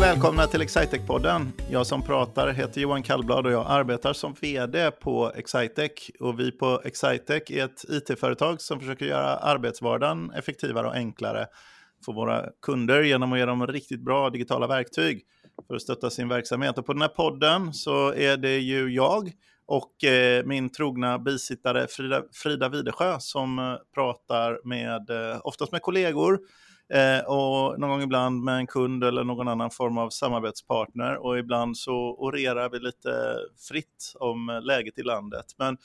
och välkomna till Excitec-podden. Jag som pratar heter Johan Kallblad och jag arbetar som vd på Excitec. Och vi på Excitec är ett it-företag som försöker göra arbetsvardagen effektivare och enklare för våra kunder genom att ge dem riktigt bra digitala verktyg för att stötta sin verksamhet. Och på den här podden så är det ju jag och eh, min trogna bisittare Frida, Frida Videsjö som eh, pratar med, eh, oftast med kollegor, Eh, och någon gång ibland med en kund eller någon annan form av samarbetspartner och ibland så orerar vi lite fritt om läget i landet. Men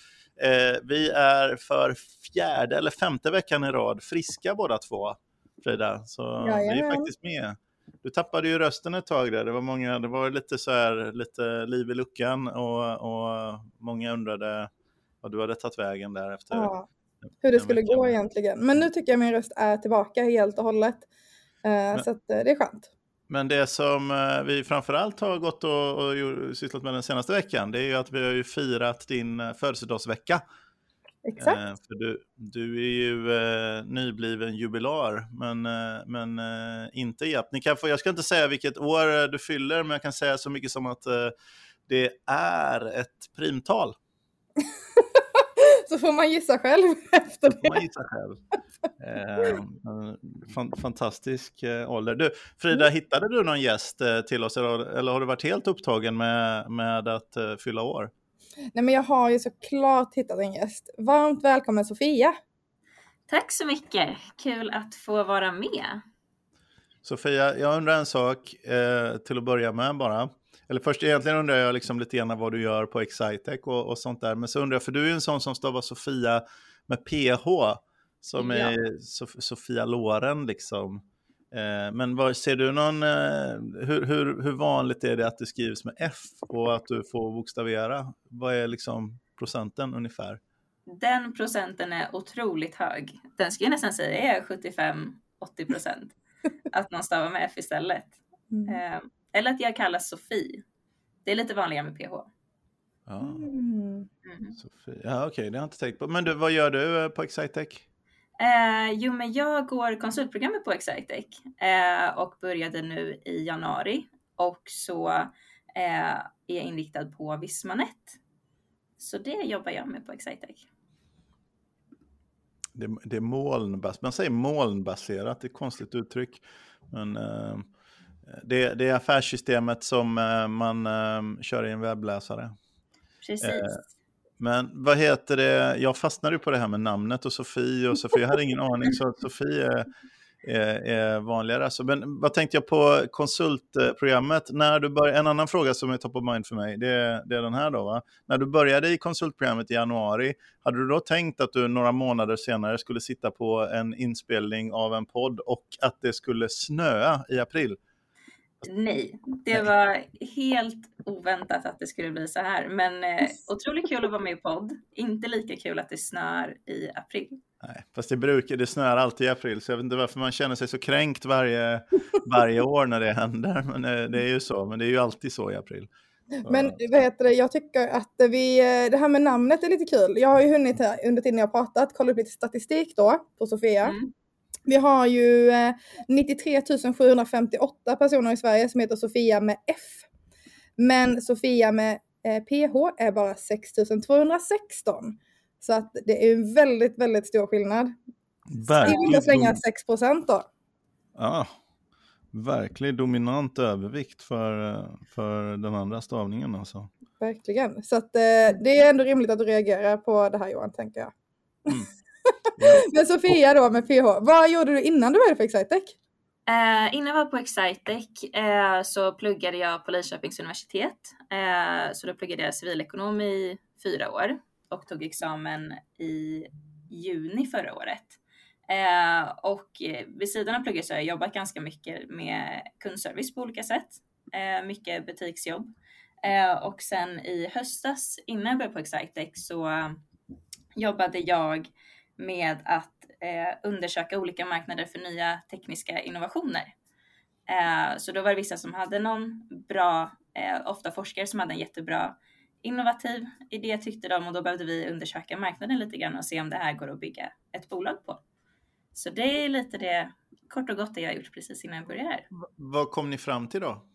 eh, vi är för fjärde eller femte veckan i rad friska båda två, Frida. Så Jajamän. vi är faktiskt med. Du tappade ju rösten ett tag där. Det var, många, det var lite så här, lite liv i luckan och, och många undrade vad du hade tagit vägen där efter. Ja hur det skulle gå egentligen. Men nu tycker jag min röst är tillbaka helt och hållet. Eh, men, så att, eh, det är skönt. Men det som eh, vi framförallt har gått och, och sysslat med den senaste veckan, det är ju att vi har ju firat din födelsedagsvecka. Exakt. För du, du är ju eh, nybliven jubilar, men, eh, men eh, inte japp. Ni kan få, jag ska inte säga vilket år du fyller, men jag kan säga så mycket som att det är ett primtal. så får man gissa själv efter det. man gissa själv. Eh, fantastisk eh, ålder. Du, Frida, mm. hittade du någon gäst eh, till oss eller, eller har du varit helt upptagen med, med att eh, fylla år? Nej, men jag har ju såklart hittat en gäst. Varmt välkommen Sofia! Tack så mycket! Kul att få vara med. Sofia, jag undrar en sak eh, till att börja med bara. Eller först egentligen undrar jag liksom lite grann vad du gör på Excitec och, och sånt där. Men så undrar jag, för du är en sån som stavar Sofia med PH, som ja. är Sof Sofia Loren liksom. Eh, men var, ser du någon, eh, hur, hur, hur vanligt är det att det skrivs med F och att du får bokstavera? Vad är liksom procenten ungefär? Den procenten är otroligt hög. Den skulle jag nästan säga är 75-80 procent. att man stavar med F istället. Mm. Eh, eller att jag kallas Sofie. Det är lite vanligare med PH. Ja, mm. Sofie. ja okej, okay, det har jag inte tänkt på. Men du, vad gör du eh, på Excitec? Eh, jo, men jag går konsultprogrammet på Excitec eh, och började nu i januari och så eh, är jag inriktad på Vismanet. Så det jobbar jag med på Excitec. Det, det är molnbaserat, man säger molnbaserat, det är ett konstigt uttryck. Men eh, det, det, är affärssystemet som eh, man eh, kör i en webbläsare. Precis. Eh, men vad heter det, jag fastnade på det här med namnet och Sofie och Sofie, jag hade ingen aning så att Sofie är, är, är vanligare. Alltså, men vad tänkte jag på konsultprogrammet? När du började, en annan fråga som är top of mind för mig, det, det är den här då. Va? När du började i konsultprogrammet i januari, hade du då tänkt att du några månader senare skulle sitta på en inspelning av en podd och att det skulle snöa i april? Nej, det var helt oväntat att det skulle bli så här. Men eh, otroligt kul att vara med i podd. Inte lika kul att det snör i april. Nej, fast det brukar, det snör alltid i april, så jag vet inte varför man känner sig så kränkt varje, varje år när det händer. Men eh, det är ju så, men det är ju alltid så i april. Men vad heter det, jag tycker att vi, eh, det här med namnet är lite kul. Jag har ju hunnit under tiden jag har pratat kolla upp lite statistik då på Sofia. Mm. Vi har ju 93 eh, 758 personer i Sverige som heter Sofia med F. Men Sofia med PH eh, är bara 6 216. Så att det är en väldigt, väldigt stor skillnad. Verkligen. I slänga 6 procent då. Ja, verkligen dominant övervikt för, eh, för den andra stavningen alltså. Verkligen, så att, det är ändå rimligt att du reagerar på det här Johan, tänker jag. Mm. Men Sofia då med PH, vad gjorde du innan du började på Excitec? Uh, innan jag var på Excitec uh, så pluggade jag på Linköpings universitet. Uh, så då pluggade jag civilekonom i fyra år och tog examen i juni förra året. och vid sidan av plugget så har jag jobbat ganska mycket med kundservice på olika sätt. mycket butiksjobb. och sen i höstas innan jag började på Excitec så jobbade jag med att eh, undersöka olika marknader för nya tekniska innovationer. Eh, så då var det vissa som hade någon bra, eh, ofta forskare som hade en jättebra innovativ idé tyckte de och då behövde vi undersöka marknaden lite grann och se om det här går att bygga ett bolag på. Så det är lite det, kort och gott det jag gjort precis innan jag började här. Vad kom ni fram till då?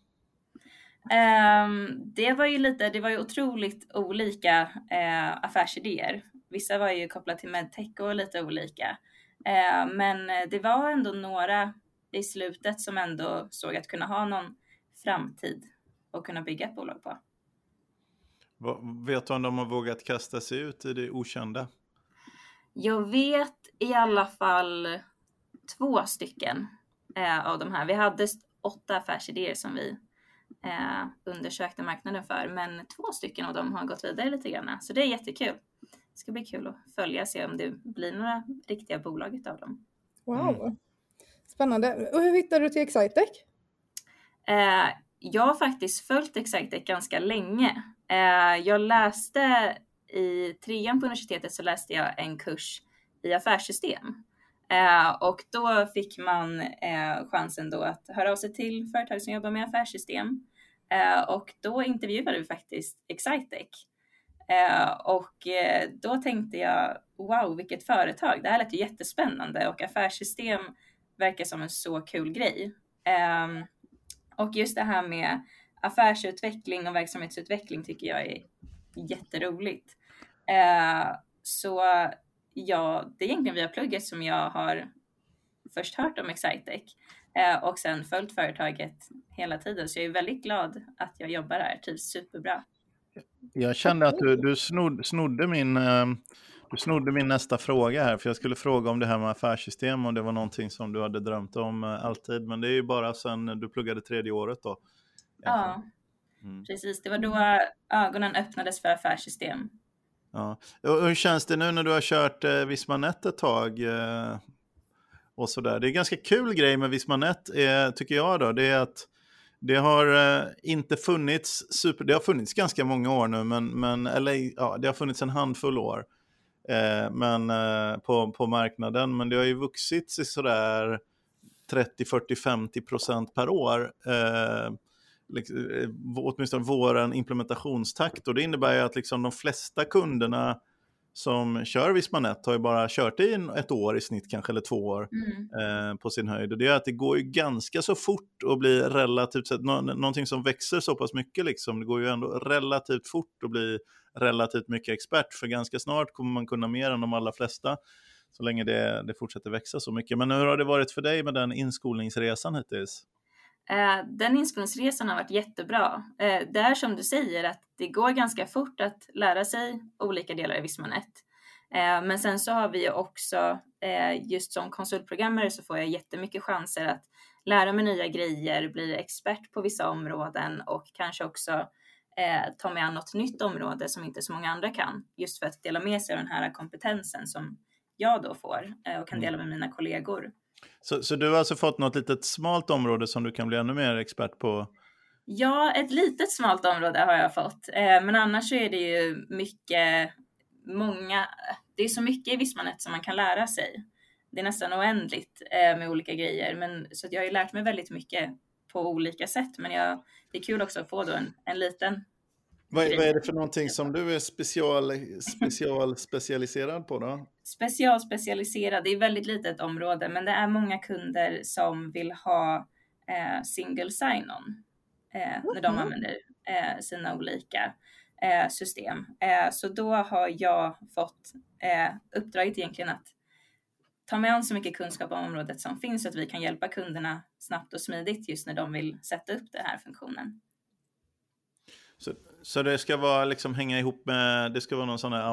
Um, det var ju lite, det var ju otroligt olika uh, affärsidéer. Vissa var ju kopplade till medtech och lite olika. Uh, men det var ändå några i slutet som ändå såg att kunna ha någon framtid och kunna bygga ett bolag på. Vet du om de har vågat kasta sig ut i det okända? Jag vet i alla fall två stycken eh, av de här. Vi hade åtta affärsidéer som vi eh, undersökte marknaden för, men två stycken av dem har gått vidare lite grann. Så det är jättekul. Det ska bli kul att följa och se om det blir några riktiga bolag av dem. Wow, mm. spännande. Och hur hittade du till Excitec? Eh, jag har faktiskt följt Excitec ganska länge. Eh, jag läste i trean på universitetet så läste jag en kurs i affärssystem. Eh, och då fick man eh, chansen då att höra av sig till företag som jobbar med affärssystem. Eh, och då intervjuade vi faktiskt Excitec. Eh, och eh, då tänkte jag, wow vilket företag, det här lät ju jättespännande och affärssystem verkar som en så kul grej. Ehm, och just det här med affärsutveckling och verksamhetsutveckling tycker jag är jätteroligt. Eh, så ja, det är egentligen via plugget som jag har först hört om Excitec och sen följt företaget hela tiden. Så jag är väldigt glad att jag jobbar här, trivs superbra. Jag kände att du, du snod, snodde, min, eh, du snodde min nästa fråga här, för jag skulle fråga om det här med affärssystem, om det var någonting som du hade drömt om eh, alltid, men det är ju bara sen du pluggade tredje året då. Ja, mm. precis. Det var då ögonen öppnades för affärssystem. Ja. Och hur känns det nu när du har kört eh, Vismanet ett tag? Eh, och sådär. Det är en ganska kul grej med Vismanet, eh, tycker jag. Då. Det är att det har eh, inte funnits super... Det har funnits ganska många år nu, men, men eller, ja, det har funnits en handfull år eh, men, eh, på, på marknaden. Men det har ju vuxit sig sådär 30, 40, 50 procent per år. Eh, liksom, åtminstone vår implementationstakt. Och det innebär ju att liksom de flesta kunderna som kör Vismanet har ju bara kört i ett år i snitt kanske, eller två år mm. eh, på sin höjd. Och det är att det går ju ganska så fort att bli relativt sett, nå någonting som växer så pass mycket liksom, det går ju ändå relativt fort att bli relativt mycket expert, för ganska snart kommer man kunna mer än de allra flesta, så länge det, det fortsätter växa så mycket. Men hur har det varit för dig med den inskolningsresan hittills? Eh, den inskolningsresan har varit jättebra. Eh, det är som du säger att det går ganska fort att lära sig olika delar i Vismanet. Eh, men sen så har vi också, just som konsultprogrammare så får jag jättemycket chanser att lära mig nya grejer, bli expert på vissa områden och kanske också ta mig an något nytt område som inte så många andra kan. Just för att dela med sig av den här kompetensen som jag då får och kan dela med mina kollegor. Så, så du har alltså fått något litet smalt område som du kan bli ännu mer expert på? Ja, ett litet smalt område har jag fått. Eh, men annars så är det ju mycket, många, det är så mycket i Vismanet som man kan lära sig. Det är nästan oändligt eh, med olika grejer, men så jag har ju lärt mig väldigt mycket på olika sätt. Men jag, det är kul också att få då en, en liten vad, vad, är det för någonting som du är special, special specialiserad på då? Specialspecialiserad, det är väldigt litet område, men det är många kunder som vill ha eh, single sign-on eh, när de använder eh, sina olika eh, system. Eh, så då har jag fått eh, uppdraget egentligen att ta med an så mycket kunskap om området som finns så att vi kan hjälpa kunderna snabbt och smidigt just när de vill sätta upp den här funktionen. Så, så det ska vara liksom hänga ihop med, det ska vara någon sån här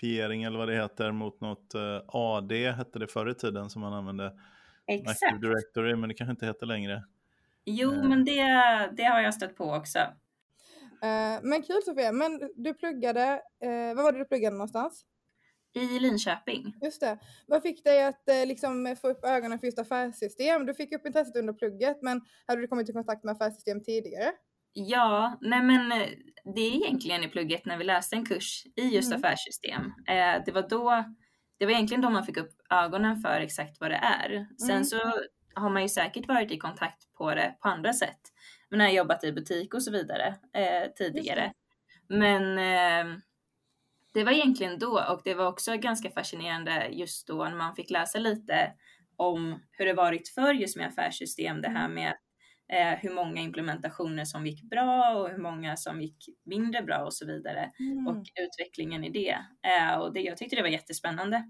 autentifiering eller vad det heter mot något eh, AD hette det förr i tiden som man använde. Exakt. Active Directory, men det kanske inte heter längre. Jo, uh. men det, det har jag stött på också. Uh, men kul Sofia, men du pluggade, uh, vad var det du pluggade någonstans? I Linköping. Just det. Vad fick dig att liksom, få upp ögonen för just affärssystem? Du fick upp intresset under plugget, men hade du kommit i kontakt med affärssystem tidigare? Ja, nej men eh, det är egentligen i plugget när vi läste en kurs i just mm. affärssystem. Eh, det var då, det var egentligen då man fick upp ögonen för exakt vad det är. Sen mm. så har man ju säkert varit i kontakt på det på andra sätt. Men har jobbat i butik och så vidare eh, tidigare. Men eh, det var egentligen då och det var också ganska fascinerande just då när man fick läsa lite om hur det varit för just med affärssystem. Det här mm. med eh, hur många implementationer som gick bra och hur många som gick mindre bra och så vidare. Mm. Och utvecklingen i det. Eh, och det, jag tyckte det var jättespännande.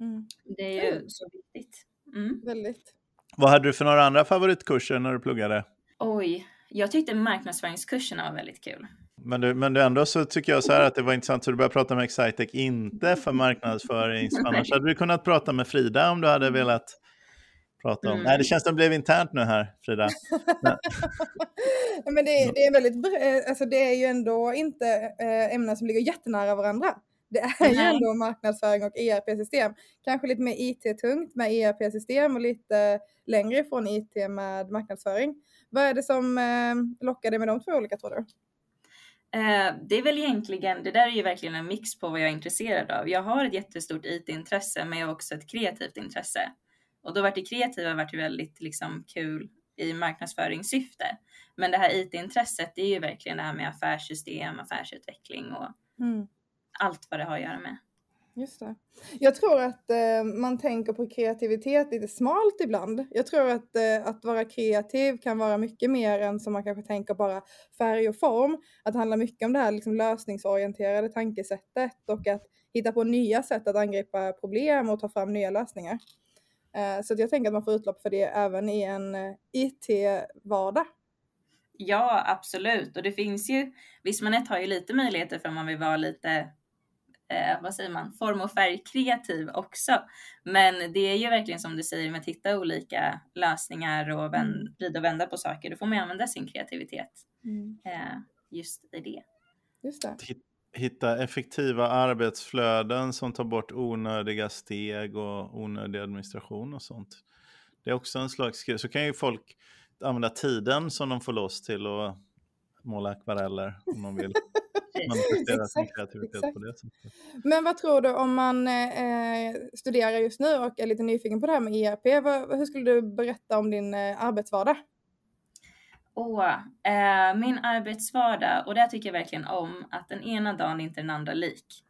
Mm. Det är ju så viktigt. Mm. Väldigt. Vad hade du för några andra favoritkurser när du pluggade? Oj, jag tyckte marknadsföringskurserna var väldigt kul. Men, du, men du ändå så tycker jag så här att det var intressant att du började prata med Excitec, inte för marknadsföring. Annars hade du kunnat prata med Frida om du hade velat prata om. Mm. Nej, det känns som det blev internt nu här, Frida. men det, det, är väldigt, eh, alltså det är ju ändå inte eh, ämnen som ligger jättenära varandra. Det är ju ändå marknadsföring och ERP-system. Kanske lite mer IT-tungt med ERP-system och lite längre ifrån IT med marknadsföring. Vad är det som eh, lockar dig med de två olika tror du? Det är väl egentligen, det där är ju verkligen en mix på vad jag är intresserad av. Jag har ett jättestort IT-intresse men jag har också ett kreativt intresse. Och då vart det kreativa vart väldigt liksom kul i marknadsföringssyfte. Men det här IT-intresset det är ju verkligen det här med affärssystem, affärsutveckling och mm. allt vad det har att göra med. Just det. Jag tror att eh, man tänker på kreativitet lite smalt ibland. Jag tror att, eh, att vara kreativ kan vara mycket mer än som man kanske tänker bara färg och form. Att det handlar mycket om det här liksom, lösningsorienterade tankesättet och att hitta på nya sätt att angripa problem och ta fram nya lösningar. Eh, så jag tänker att man får utlopp för det även i en eh, IT-vardag. Ja, absolut. Och det finns ju, Vismanet har ju lite möjligheter för om man vill vara lite eh, vad säger man, form och färgkreativ också. Men det är ju verkligen som du säger med att hitta olika lösningar och vänd, mm. vrida och vända på saker. Då får man använda sin kreativitet mm. eh, just i det. Just det. Hitta effektiva arbetsflöden som tar bort onödiga steg och onödig administration och sånt. Det är också en slags. Så kan ju folk använda tiden som de får loss till att måla akvareller om de vill. exakt. sättet. Men vad tror du om man eh, studerar just nu och är lite nyfiken på det här med ERP, vad, hur skulle du berätta om din eh, arbetsvardag? Oh, eh, min arbetsvardag, och det tycker jag verkligen om, att den ena dagen är inte den andra lik.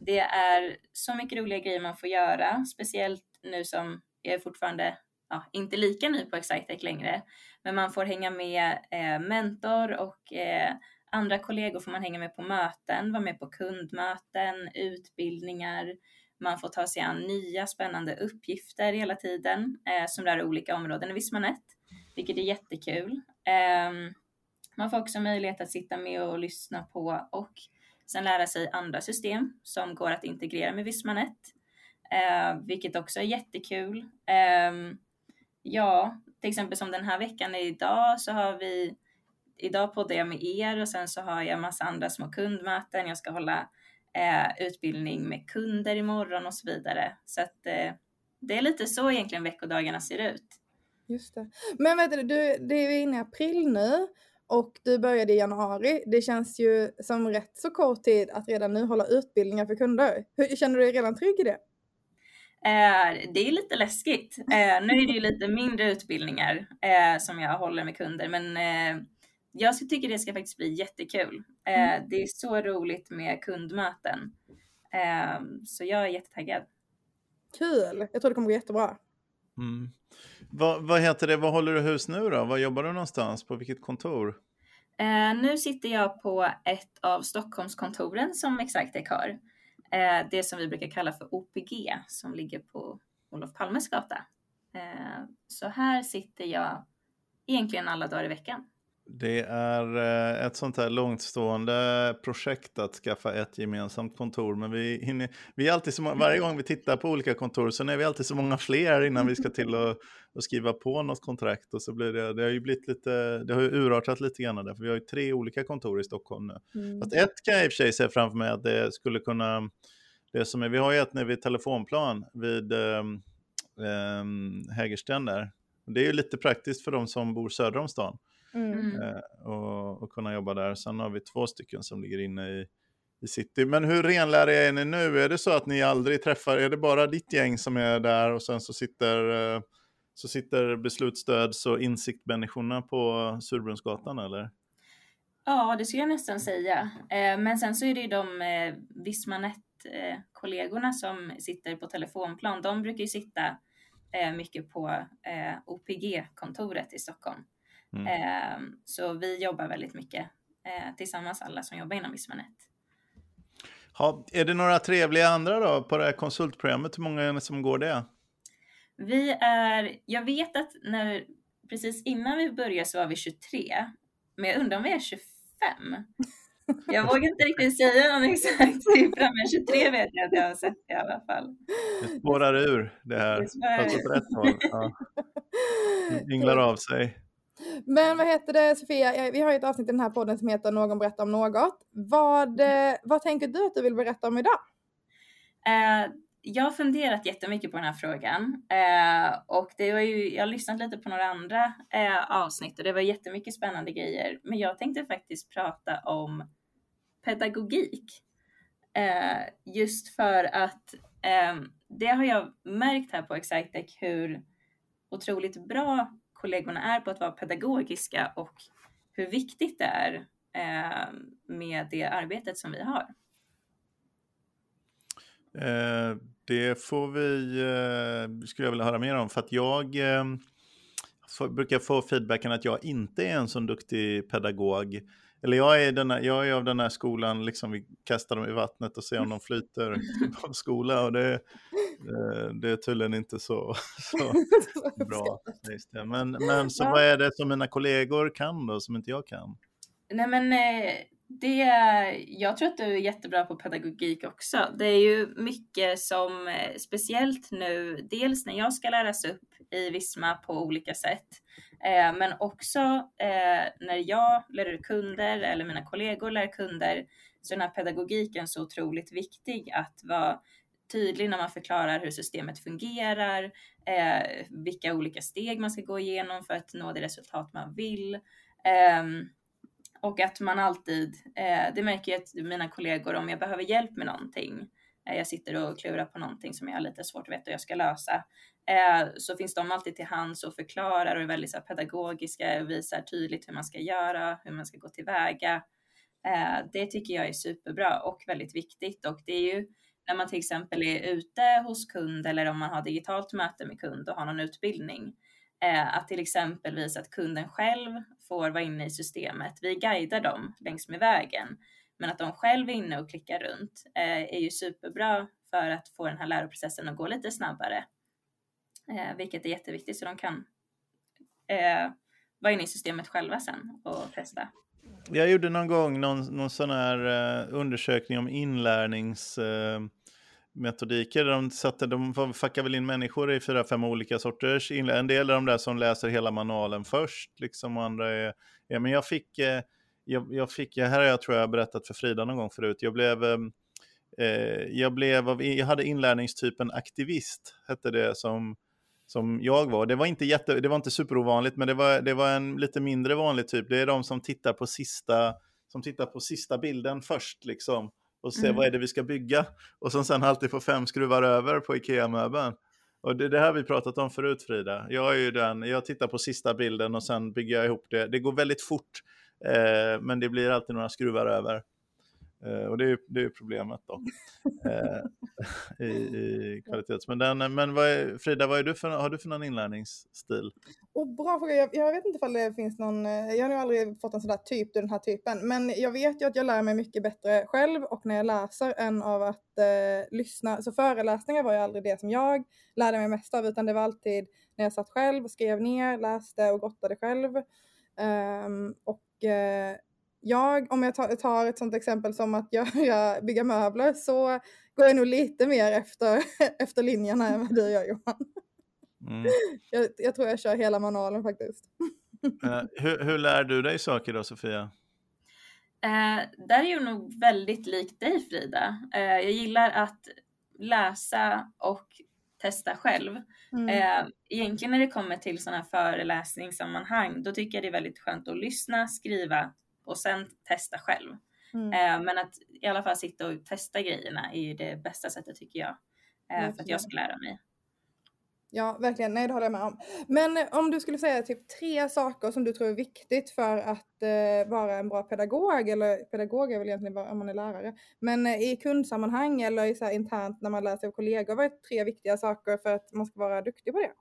Det är så mycket roliga grejer man får göra, speciellt nu som jag är fortfarande ja, inte lika ny på Excitec längre, men man får hänga med eh, mentor och eh, andra kollegor får man hänga med på möten, vara med på kundmöten, utbildningar. Man får ta sig an nya spännande uppgifter hela tiden eh, som rör olika områden i Vismanet, vilket är jättekul. Ehm, man får också möjlighet att sitta med och lyssna på och sen lära sig andra system som går att integrera med Vismanet, eh, vilket också är jättekul. Ehm, ja, till exempel som den här veckan idag så har vi idag poddar jag med er och sen så har jag massa andra små kundmöten. Jag ska hålla eh, utbildning med kunder imorgon och så vidare. Så att eh, det är lite så egentligen veckodagarna ser ut. Just det. Men vet du, du det är inne i april nu och du började i januari. Det känns ju som rätt så kort tid att redan nu hålla utbildningar för kunder. Hur, känner du dig redan trygg i det? Eh, det är lite läskigt. Eh, nu är det ju lite mindre utbildningar eh, som jag håller med kunder, men eh, jag tycker det ska faktiskt bli jättekul. Eh, mm. Det är så roligt med kundmöten. Eh, så jag är jättetaggad. Kul! Jag tror det kommer gå jättebra. Mm. Vad, vad heter det, vad håller du hus nu då? Var jobbar du någonstans? På vilket kontor? Eh, nu sitter jag på ett av Stockholmskontoren som Exactec har. Eh, det som vi brukar kalla för OPG som ligger på Olof Palmes gata. Eh, så här sitter jag egentligen alla dagar i veckan. Det är eh, ett sånt här långtstående projekt att skaffa ett gemensamt kontor. Men vi, hinner, vi är alltid så många, varje gång vi tittar på olika kontor så är vi alltid så många fler innan vi ska till och, och skriva på något kontrakt. Och så blir det, det har ju blivit lite, det har ju urartat lite grann där, för vi har ju tre olika kontor i Stockholm nu. Mm. Fast ett kan jag i och för sig se framför mig att det skulle kunna, det som är, vi har ju ett nere vid telefonplan vid um, um, Hägersten där. Det är ju lite praktiskt för de som bor söder om stan. Mm. Eh, och, och, kunna jobba där. Sen har vi två stycken som ligger inne i, i city. Men hur renläriga är ni nu? Är det så att ni aldrig träffar, är det bara ditt gäng som är där och sen så sitter, eh, så sitter beslutsstöds och insiktmänniskorna på Surbrunnsgatan eller? Ja, det skulle jag nästan säga. Eh, men sen så är det ju de eh, Vismanet-kollegorna som sitter på telefonplan. De brukar ju sitta mycket på OPG-kontoret i Stockholm. Mm. Eh, så vi jobbar väldigt mycket eh, tillsammans alla som jobbar inom Vismanet. Ha, är det några trevliga andra då på det här konsultprogrammet? Hur många är det som går det? Vi är, jag vet att när, precis innan vi började så var vi 23, men jag undrar om vi är 25? Jag vågar inte riktigt säga någon exakt siffra, men 23 vet jag att jag har sett i alla fall. Det spårar ur det här, fast åt rätt håll. Ja. Ynglar av sig. Men vad heter det Sofia, vi har ju ett avsnitt i den här podden som heter Någon berättar om något. Vad, eh, vad tänker du att du vill berätta om idag? Uh, jag har funderat jättemycket på den här frågan uh, och det var ju, jag har lyssnat lite på några andra uh, avsnitt och det var jättemycket spännande grejer. Men jag tänkte faktiskt prata om pedagogik. just för att det har jag märkt här på Excitec hur otroligt bra kollegorna är på att vara pedagogiska och hur viktigt det är eh, med det arbetet som vi har. Eh, det får vi, eh, skulle jag vilja höra mer om, för att jag för, brukar få feedbacken att jag inte är en så duktig pedagog. Eller jag är, denna, jag är av den här skolan, liksom vi kastar dem i vattnet och ser om de flyter typ skola. Och det, det är tydligen inte så, så bra. Men, men så vad är det som mina kollegor kan då, som inte jag kan? Nej men eh, det, jag tror att du är jättebra på pedagogik också. Det är ju mycket som, eh, speciellt nu, dels när jag ska läras upp i Visma på olika sätt, men också när jag lär kunder eller mina kollegor lär kunder, så är den här pedagogiken så otroligt viktig att vara tydlig när man förklarar hur systemet fungerar, eh, vilka olika steg man ska gå igenom för att nå det resultat man vill. Eh, och att man alltid, eh, det märker jag att mina kollegor om jag behöver hjälp med någonting, eh, jag sitter och klurar på någonting som jag har lite svårt att veta hur jag ska lösa, eh, så finns de alltid till hands och förklarar och är väldigt så här, pedagogiska, visar tydligt hur man ska göra, hur man ska gå tillväga. Eh, det tycker jag är superbra och väldigt viktigt och det är ju när man till exempel är ute hos kund eller om man har digitalt möte med kund och har någon utbildning. Eh, att till exempel visa att kunden själv får vara inne i systemet. Vi guidar dem längs med vägen, men att de själv är inne och klickar runt eh, är ju superbra för att få den här läroprocessen att gå lite snabbare. Eh, vilket är jätteviktigt så de kan vara inne i systemet själva sen och testa. Jag gjorde någon gång någon, någon sån här undersökning om inlärnings metodiker. De, satte, de fuckade väl in människor i fyra, fem olika sorters inlärning. En del är de där som läser hela manualen först, liksom, och andra är... Ja, men jag fick, eh, jag, jag fick, här har jag tror jag berättat för Frida någon gång förut, jag blev, ehm, eh, jag blev jag hade inlärningstypen aktivist, hette det som, som jag var. Det var inte, jätte, det var inte superovanligt, men det var, det var en lite mindre vanlig typ. Det är de som tittar på sista, som tittar på sista bilden först, liksom och se mm. vad är det vi ska bygga. Och som sen alltid får fem skruvar över på Ikea-möbeln. Och det, det här vi pratat om förut Frida. Jag är ju den, jag tittar på sista bilden och sen bygger jag ihop det. Det går väldigt fort, eh, men det blir alltid några skruvar över. Eh, och det är, det är problemet då. Eh, i, i kvalitets. Men, den, eh, men vad är, Frida, vad är du för, har du för någon inlärningsstil? Oh, bra fråga. Jag, jag vet inte om det finns någon, jag har nog aldrig fått en sån där typ, den här typen. Men jag vet ju att jag lär mig mycket bättre själv och när jag läser än av att eh, lyssna. Så föreläsningar var ju aldrig det som jag lärde mig mest av, utan det var alltid när jag satt själv, skrev ner, läste och gottade själv. Um, och eh, jag, om jag tar, ett sånt exempel som att göra, bygga möbler så går jag nog lite mer efter, efter linjerna än vad du gör Johan. Mm. Jag, jag, tror jag kör hela manualen faktiskt. Uh, hur, hur, lär du dig saker då Sofia? Uh, där är jag nog väldigt lik dig Frida. Uh, jag gillar att läsa och testa själv. Mm. Uh, egentligen när det kommer till sådana här föreläsningssammanhang, då tycker jag det är väldigt skönt att lyssna, skriva och sen testa själv. Mm. Eh, men att i alla fall sitta och testa grejerna är ju det bästa sättet tycker jag. Eh, för att jag ska lära mig. Ja, verkligen. Nej, det håller jag med om. Men om du skulle säga typ tre saker som du tror är viktigt för att eh, vara en bra pedagog, eller pedagog är väl egentligen bara om man är lärare, men eh, i kundsammanhang eller i så internt när man lär sig av kollegor, vad är tre viktiga saker för att man ska vara duktig på det?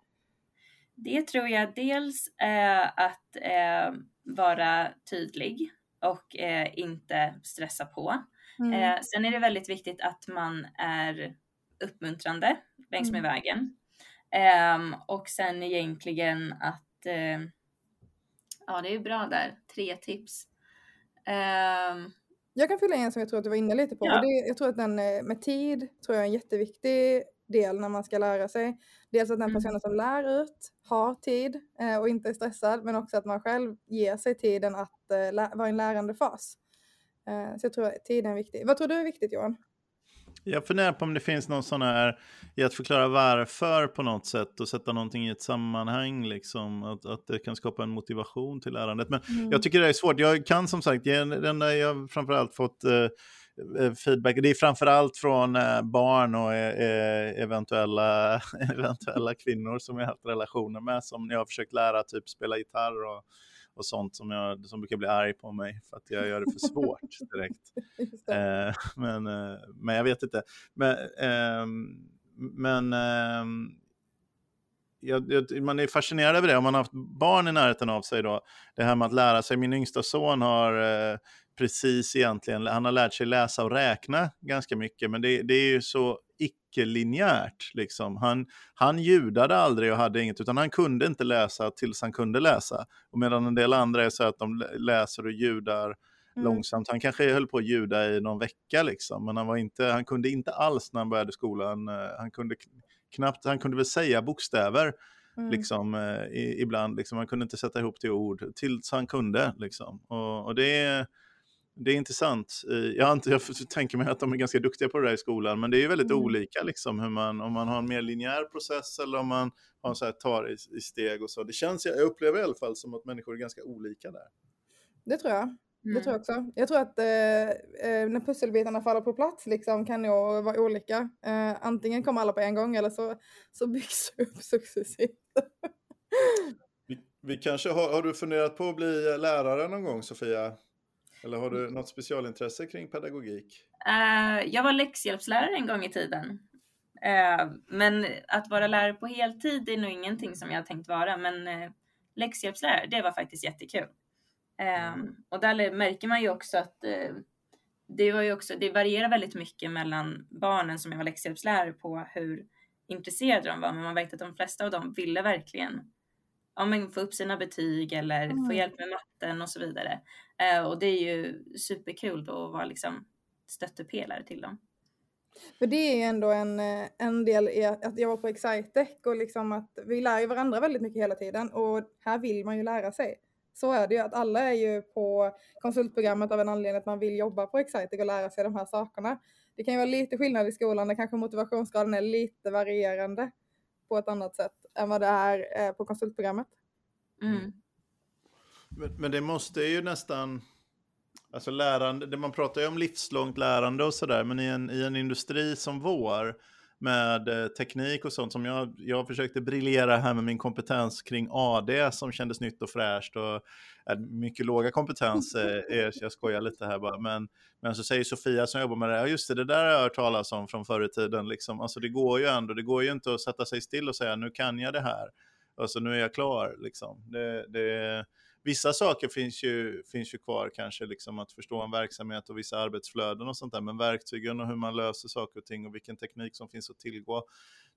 Det tror jag dels eh, att eh, vara tydlig och eh, inte stressa på. Mm. Eh, sen är det väldigt viktigt att man är uppmuntrande längs med mm. vägen. Ehm, och sen egentligen att, eh, ja det är bra där, tre tips. Um, jag kan fylla en som jag tror att du var inne lite på. Ja. Det, jag tror att den eh, med tid tror jag är en jätteviktig del när man ska lära sig. Dels att den mm. personen som lär ut har tid eh, och inte är stressad, men också att man själv ger sig tiden att eh, vara i en lärande fas. Eh, så jag tror att tiden är viktig. Vad tror du är viktigt Johan? Jag funderar på om det finns någon sån här, i att förklara varför på något sätt och sätta någonting i ett sammanhang, liksom, att, att det kan skapa en motivation till lärandet. Men mm. jag tycker det är svårt, jag kan som sagt, den där jag framförallt fått eh, feedback, det är framförallt från eh, barn och eh, eventuella, eventuella kvinnor som jag har haft relationer med, som jag har försökt lära typ spela gitarr och och sånt som, jag, som brukar bli arg på mig för att jag gör det för svårt direkt. eh, men, eh, men jag vet inte. Men, eh, men ehm, jag, jag, man är fascinerad över det. Om man har haft barn i närheten av sig då, det här med att lära sig. Min yngsta son har eh, precis egentligen, han har lärt sig läsa och räkna ganska mycket, men det, det är ju så icke-linjärt. Liksom. Han, han ljudade aldrig och hade inget, utan han kunde inte läsa tills han kunde läsa. Och medan en del andra är så att de läser och ljudar mm. långsamt. Han kanske höll på att ljuda i någon vecka, liksom, men han, var inte, han kunde inte alls när han började skolan. Eh, han kunde knappt, han kunde väl säga bokstäver. Mm. Liksom, eh, i, ibland, liksom, han kunde inte sätta ihop till ord tills han kunde. Liksom. Och, och det är det är intressant. Eh, jag, jag tänker mig att de är ganska duktiga på det där i skolan, men det är väldigt mm. olika liksom, hur man, om man har en mer linjär process eller om man har en så här, tar i, i, steg och så. Det känns, jag upplever i alla fall som att människor är ganska olika där. Det tror jag. Mm. Det tror jag också. Jag tror att eh, eh, när pusselbitarna faller på plats liksom, kan nog vara olika. Eh, antingen kommer alla på en gång eller så, så byggs det upp successivt. vi, vi kanske har, har du funderat på att bli lärare någon gång Sofia? Eller har du något specialintresse kring pedagogik? Uh, jag var läxhjälpslärare en gång i tiden. Uh, men att vara lärare på heltid är nog ingenting som jag tänkt vara. Men uh, läxhjälpslärare, det var faktiskt jättekul. Mm. Och där märker man ju också att det, var ju också, det varierar väldigt mycket mellan barnen som jag var läxhjälpslärare på hur intresserade de var. Men man vet att de flesta av dem ville verkligen ja, men få upp sina betyg eller mm. få hjälp med matten och så vidare. Eh, och det är ju superkul då att vara liksom stöttepelare till dem. För det är ju ändå en, eh, en del i att jag var på Excitec och liksom att vi lär ju varandra väldigt mycket hela tiden och här vill man ju lära sig. Så är det ju att alla är ju på konsultprogrammet av en anledning att man vill jobba på Excitec och lära sig de här sakerna. Det kan ju vara lite skillnad i skolan där kanske motivationsgraden är lite varierande på ett annat sätt än vad det är eh, på konsultprogrammet. Mm. Men, men, det måste ju nästan, alltså lärande, man pratar ju om livslångt lärande och sådär, men i en, i en industri som vår, med eh, teknik och sånt som jag, jag försökte briljera här med min kompetens kring AD som kändes nytt och fräscht och äh, mycket låga kompetens, eh, jag skojar lite här bara, men, men så säger Sofia som jobbar med det, ja just det, det där har jag hört talas om från förr i tiden, liksom. alltså det går ju ändå, det går ju inte att sätta sig still och säga nu kan jag det här, alltså nu är jag klar liksom. Det, det, vissa saker finns ju, finns ju kvar, kanske liksom att förstå en verksamhet och vissa arbetsflöden och sånt där, men verktygen och hur man löser saker och ting och vilken teknik som finns att tillgå,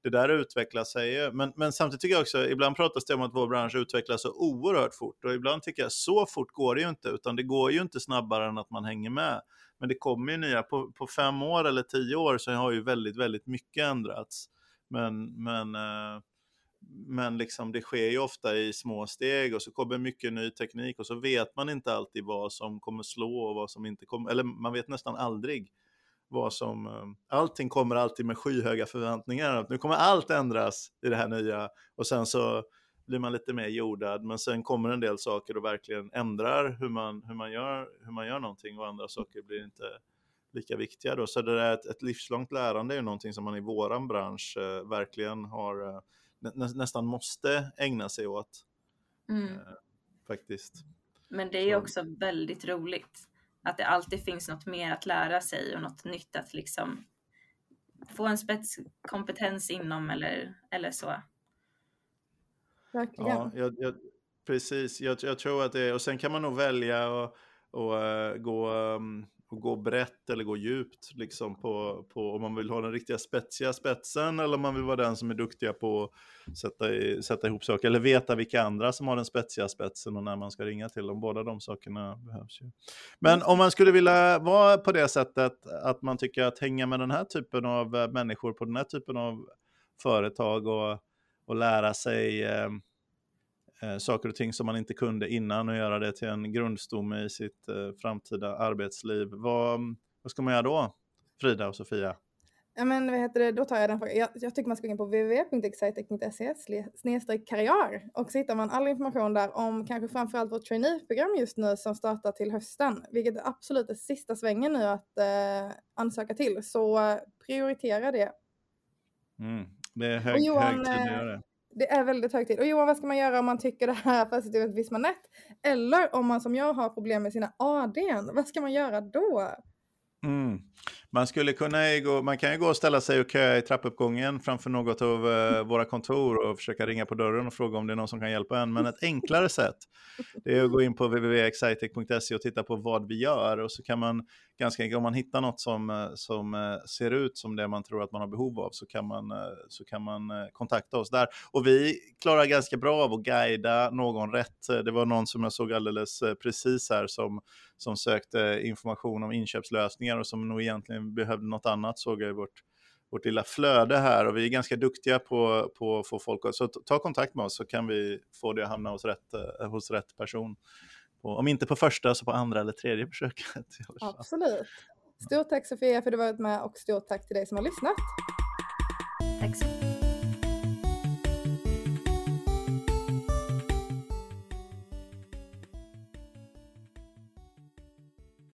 det där utvecklar sig. Men, men samtidigt tycker jag också, ibland pratas det om att vår bransch utvecklas så oerhört fort och ibland tycker jag så fort går det ju inte, utan det går ju inte snabbare än att man hänger med. Men det kommer ju nya, på, på fem år eller tio år så har ju väldigt, väldigt mycket ändrats. Men, men eh, men liksom det sker ju ofta i små steg och så kommer mycket ny teknik och så vet man inte alltid vad som kommer slå och vad som inte kommer, eller man vet nästan aldrig vad som, eh, allting kommer alltid med skyhöga förväntningar. Nu kommer allt ändras i det här nya och sen så blir man lite mer jordad, men sen kommer en del saker och verkligen ändrar hur man, hur man, gör, hur man gör någonting och andra saker blir inte lika viktiga då. Så det där ett, ett livslångt lärande är ju någonting som man i våran bransch eh, verkligen har eh, nä, nästan måste ägna sig åt. Mm. Eh, faktiskt. Men det är också väldigt roligt att det alltid finns något mer att lära sig och något nytt att liksom få en spetskompetens inom eller, eller så. Verkligen. Ja, jag, jag, precis, jag, jag, tror att det är, och sen kan man nog välja och, och uh, gå um, och gå brett eller gå djupt liksom på, på om man vill ha den riktiga spetsiga spetsen eller om man vill vara den som är duktiga på att sätta, i, sätta ihop saker eller veta vilka andra som har den spetsiga spetsen och när man ska ringa till dem. Båda de sakerna behövs ju. Men om man skulle vilja vara på det sättet att man tycker att hänga med den här typen av eh, människor på den här typen av företag och, och lära sig eh, eh, saker och ting som man inte kunde innan och göra det till en grundstomme i sitt eh, framtida arbetsliv. Vad, vad ska man göra då, Frida och Sofia? Ja men vad heter det, då tar jag den frågan. Jag, jag tycker man ska gå in på www.excitec.se karriär och så hittar man all information där om kanske framförallt vårt traineeprogram just nu som startar till hösten, vilket är absolut det sista svängen nu att eh, ansöka till. Så eh, prioritera det. Mm, det är hög, Johan, hög tid att göra det. Det är väldigt hög tid. Och Johan, vad ska man göra om man tycker det här fastställt visst man rätt? Eller om man som jag har problem med sina ADn, vad ska man göra då? Mm. Man, skulle kunna gå, man kan ju gå och ställa sig och köa i trappuppgången framför något av uh, våra kontor och försöka ringa på dörren och fråga om det är någon som kan hjälpa en. Men ett enklare sätt det är att gå in på www.excitec.se och titta på vad vi gör. Och så kan man ganska enkelt, om man hittar något som, eh, som eh, ser ut som det man tror att man har behov av så kan man, så kan man kontakta oss där. Och vi klarar ganska bra av att guida någon rätt. Det var någon som jag såg alldeles precis här som, som sökte information om inköpslösningar och som nog egentligen behövde något annat såg jag i vårt, vårt lilla flöde här och vi är ganska duktiga på, på att få folk att, så ta kontakt med oss så kan vi få det att hamna hos rätt, eh, hos rätt person. På, om inte på första så på andra eller tredje försöket. Absolut. Stort tack Sofia för att du varit med och stort tack till dig som har lyssnat.